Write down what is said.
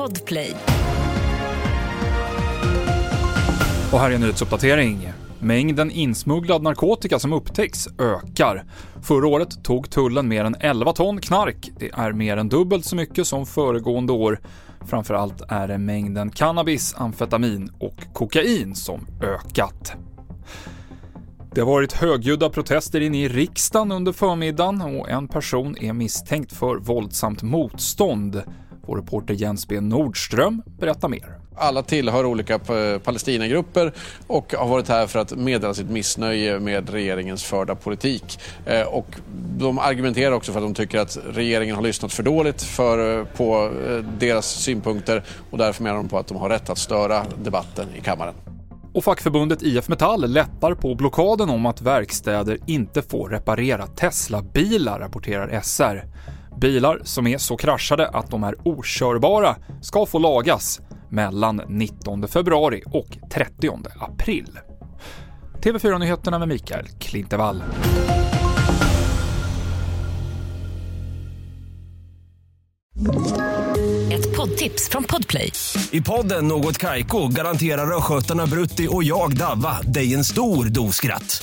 Podplay. Och här är en nyhetsuppdatering. Mängden insmugglad narkotika som upptäcks ökar. Förra året tog tullen mer än 11 ton knark. Det är mer än dubbelt så mycket som föregående år. Framförallt är det mängden cannabis, amfetamin och kokain som ökat. Det har varit högljudda protester inne i riksdagen under förmiddagen och en person är misstänkt för våldsamt motstånd. Vår reporter Jens B Nordström berättar mer. Alla tillhör olika Palestinagrupper och har varit här för att meddela sitt missnöje med regeringens förda politik. Eh, och de argumenterar också för att de tycker att regeringen har lyssnat för dåligt för, på eh, deras synpunkter och därför menar de på att de har rätt att störa debatten i kammaren. Och fackförbundet IF Metall lättar på blockaden om att verkstäder inte får reparera Tesla-bilar, rapporterar SR. Bilar som är så kraschade att de är okörbara ska få lagas mellan 19 februari och 30 april. TV4-nyheterna med Mikael Klintevall. Ett poddtips från Podplay. I podden Något Kaiko garanterar östgötarna Brutti och jag, Davva, dig en stor dos skratt.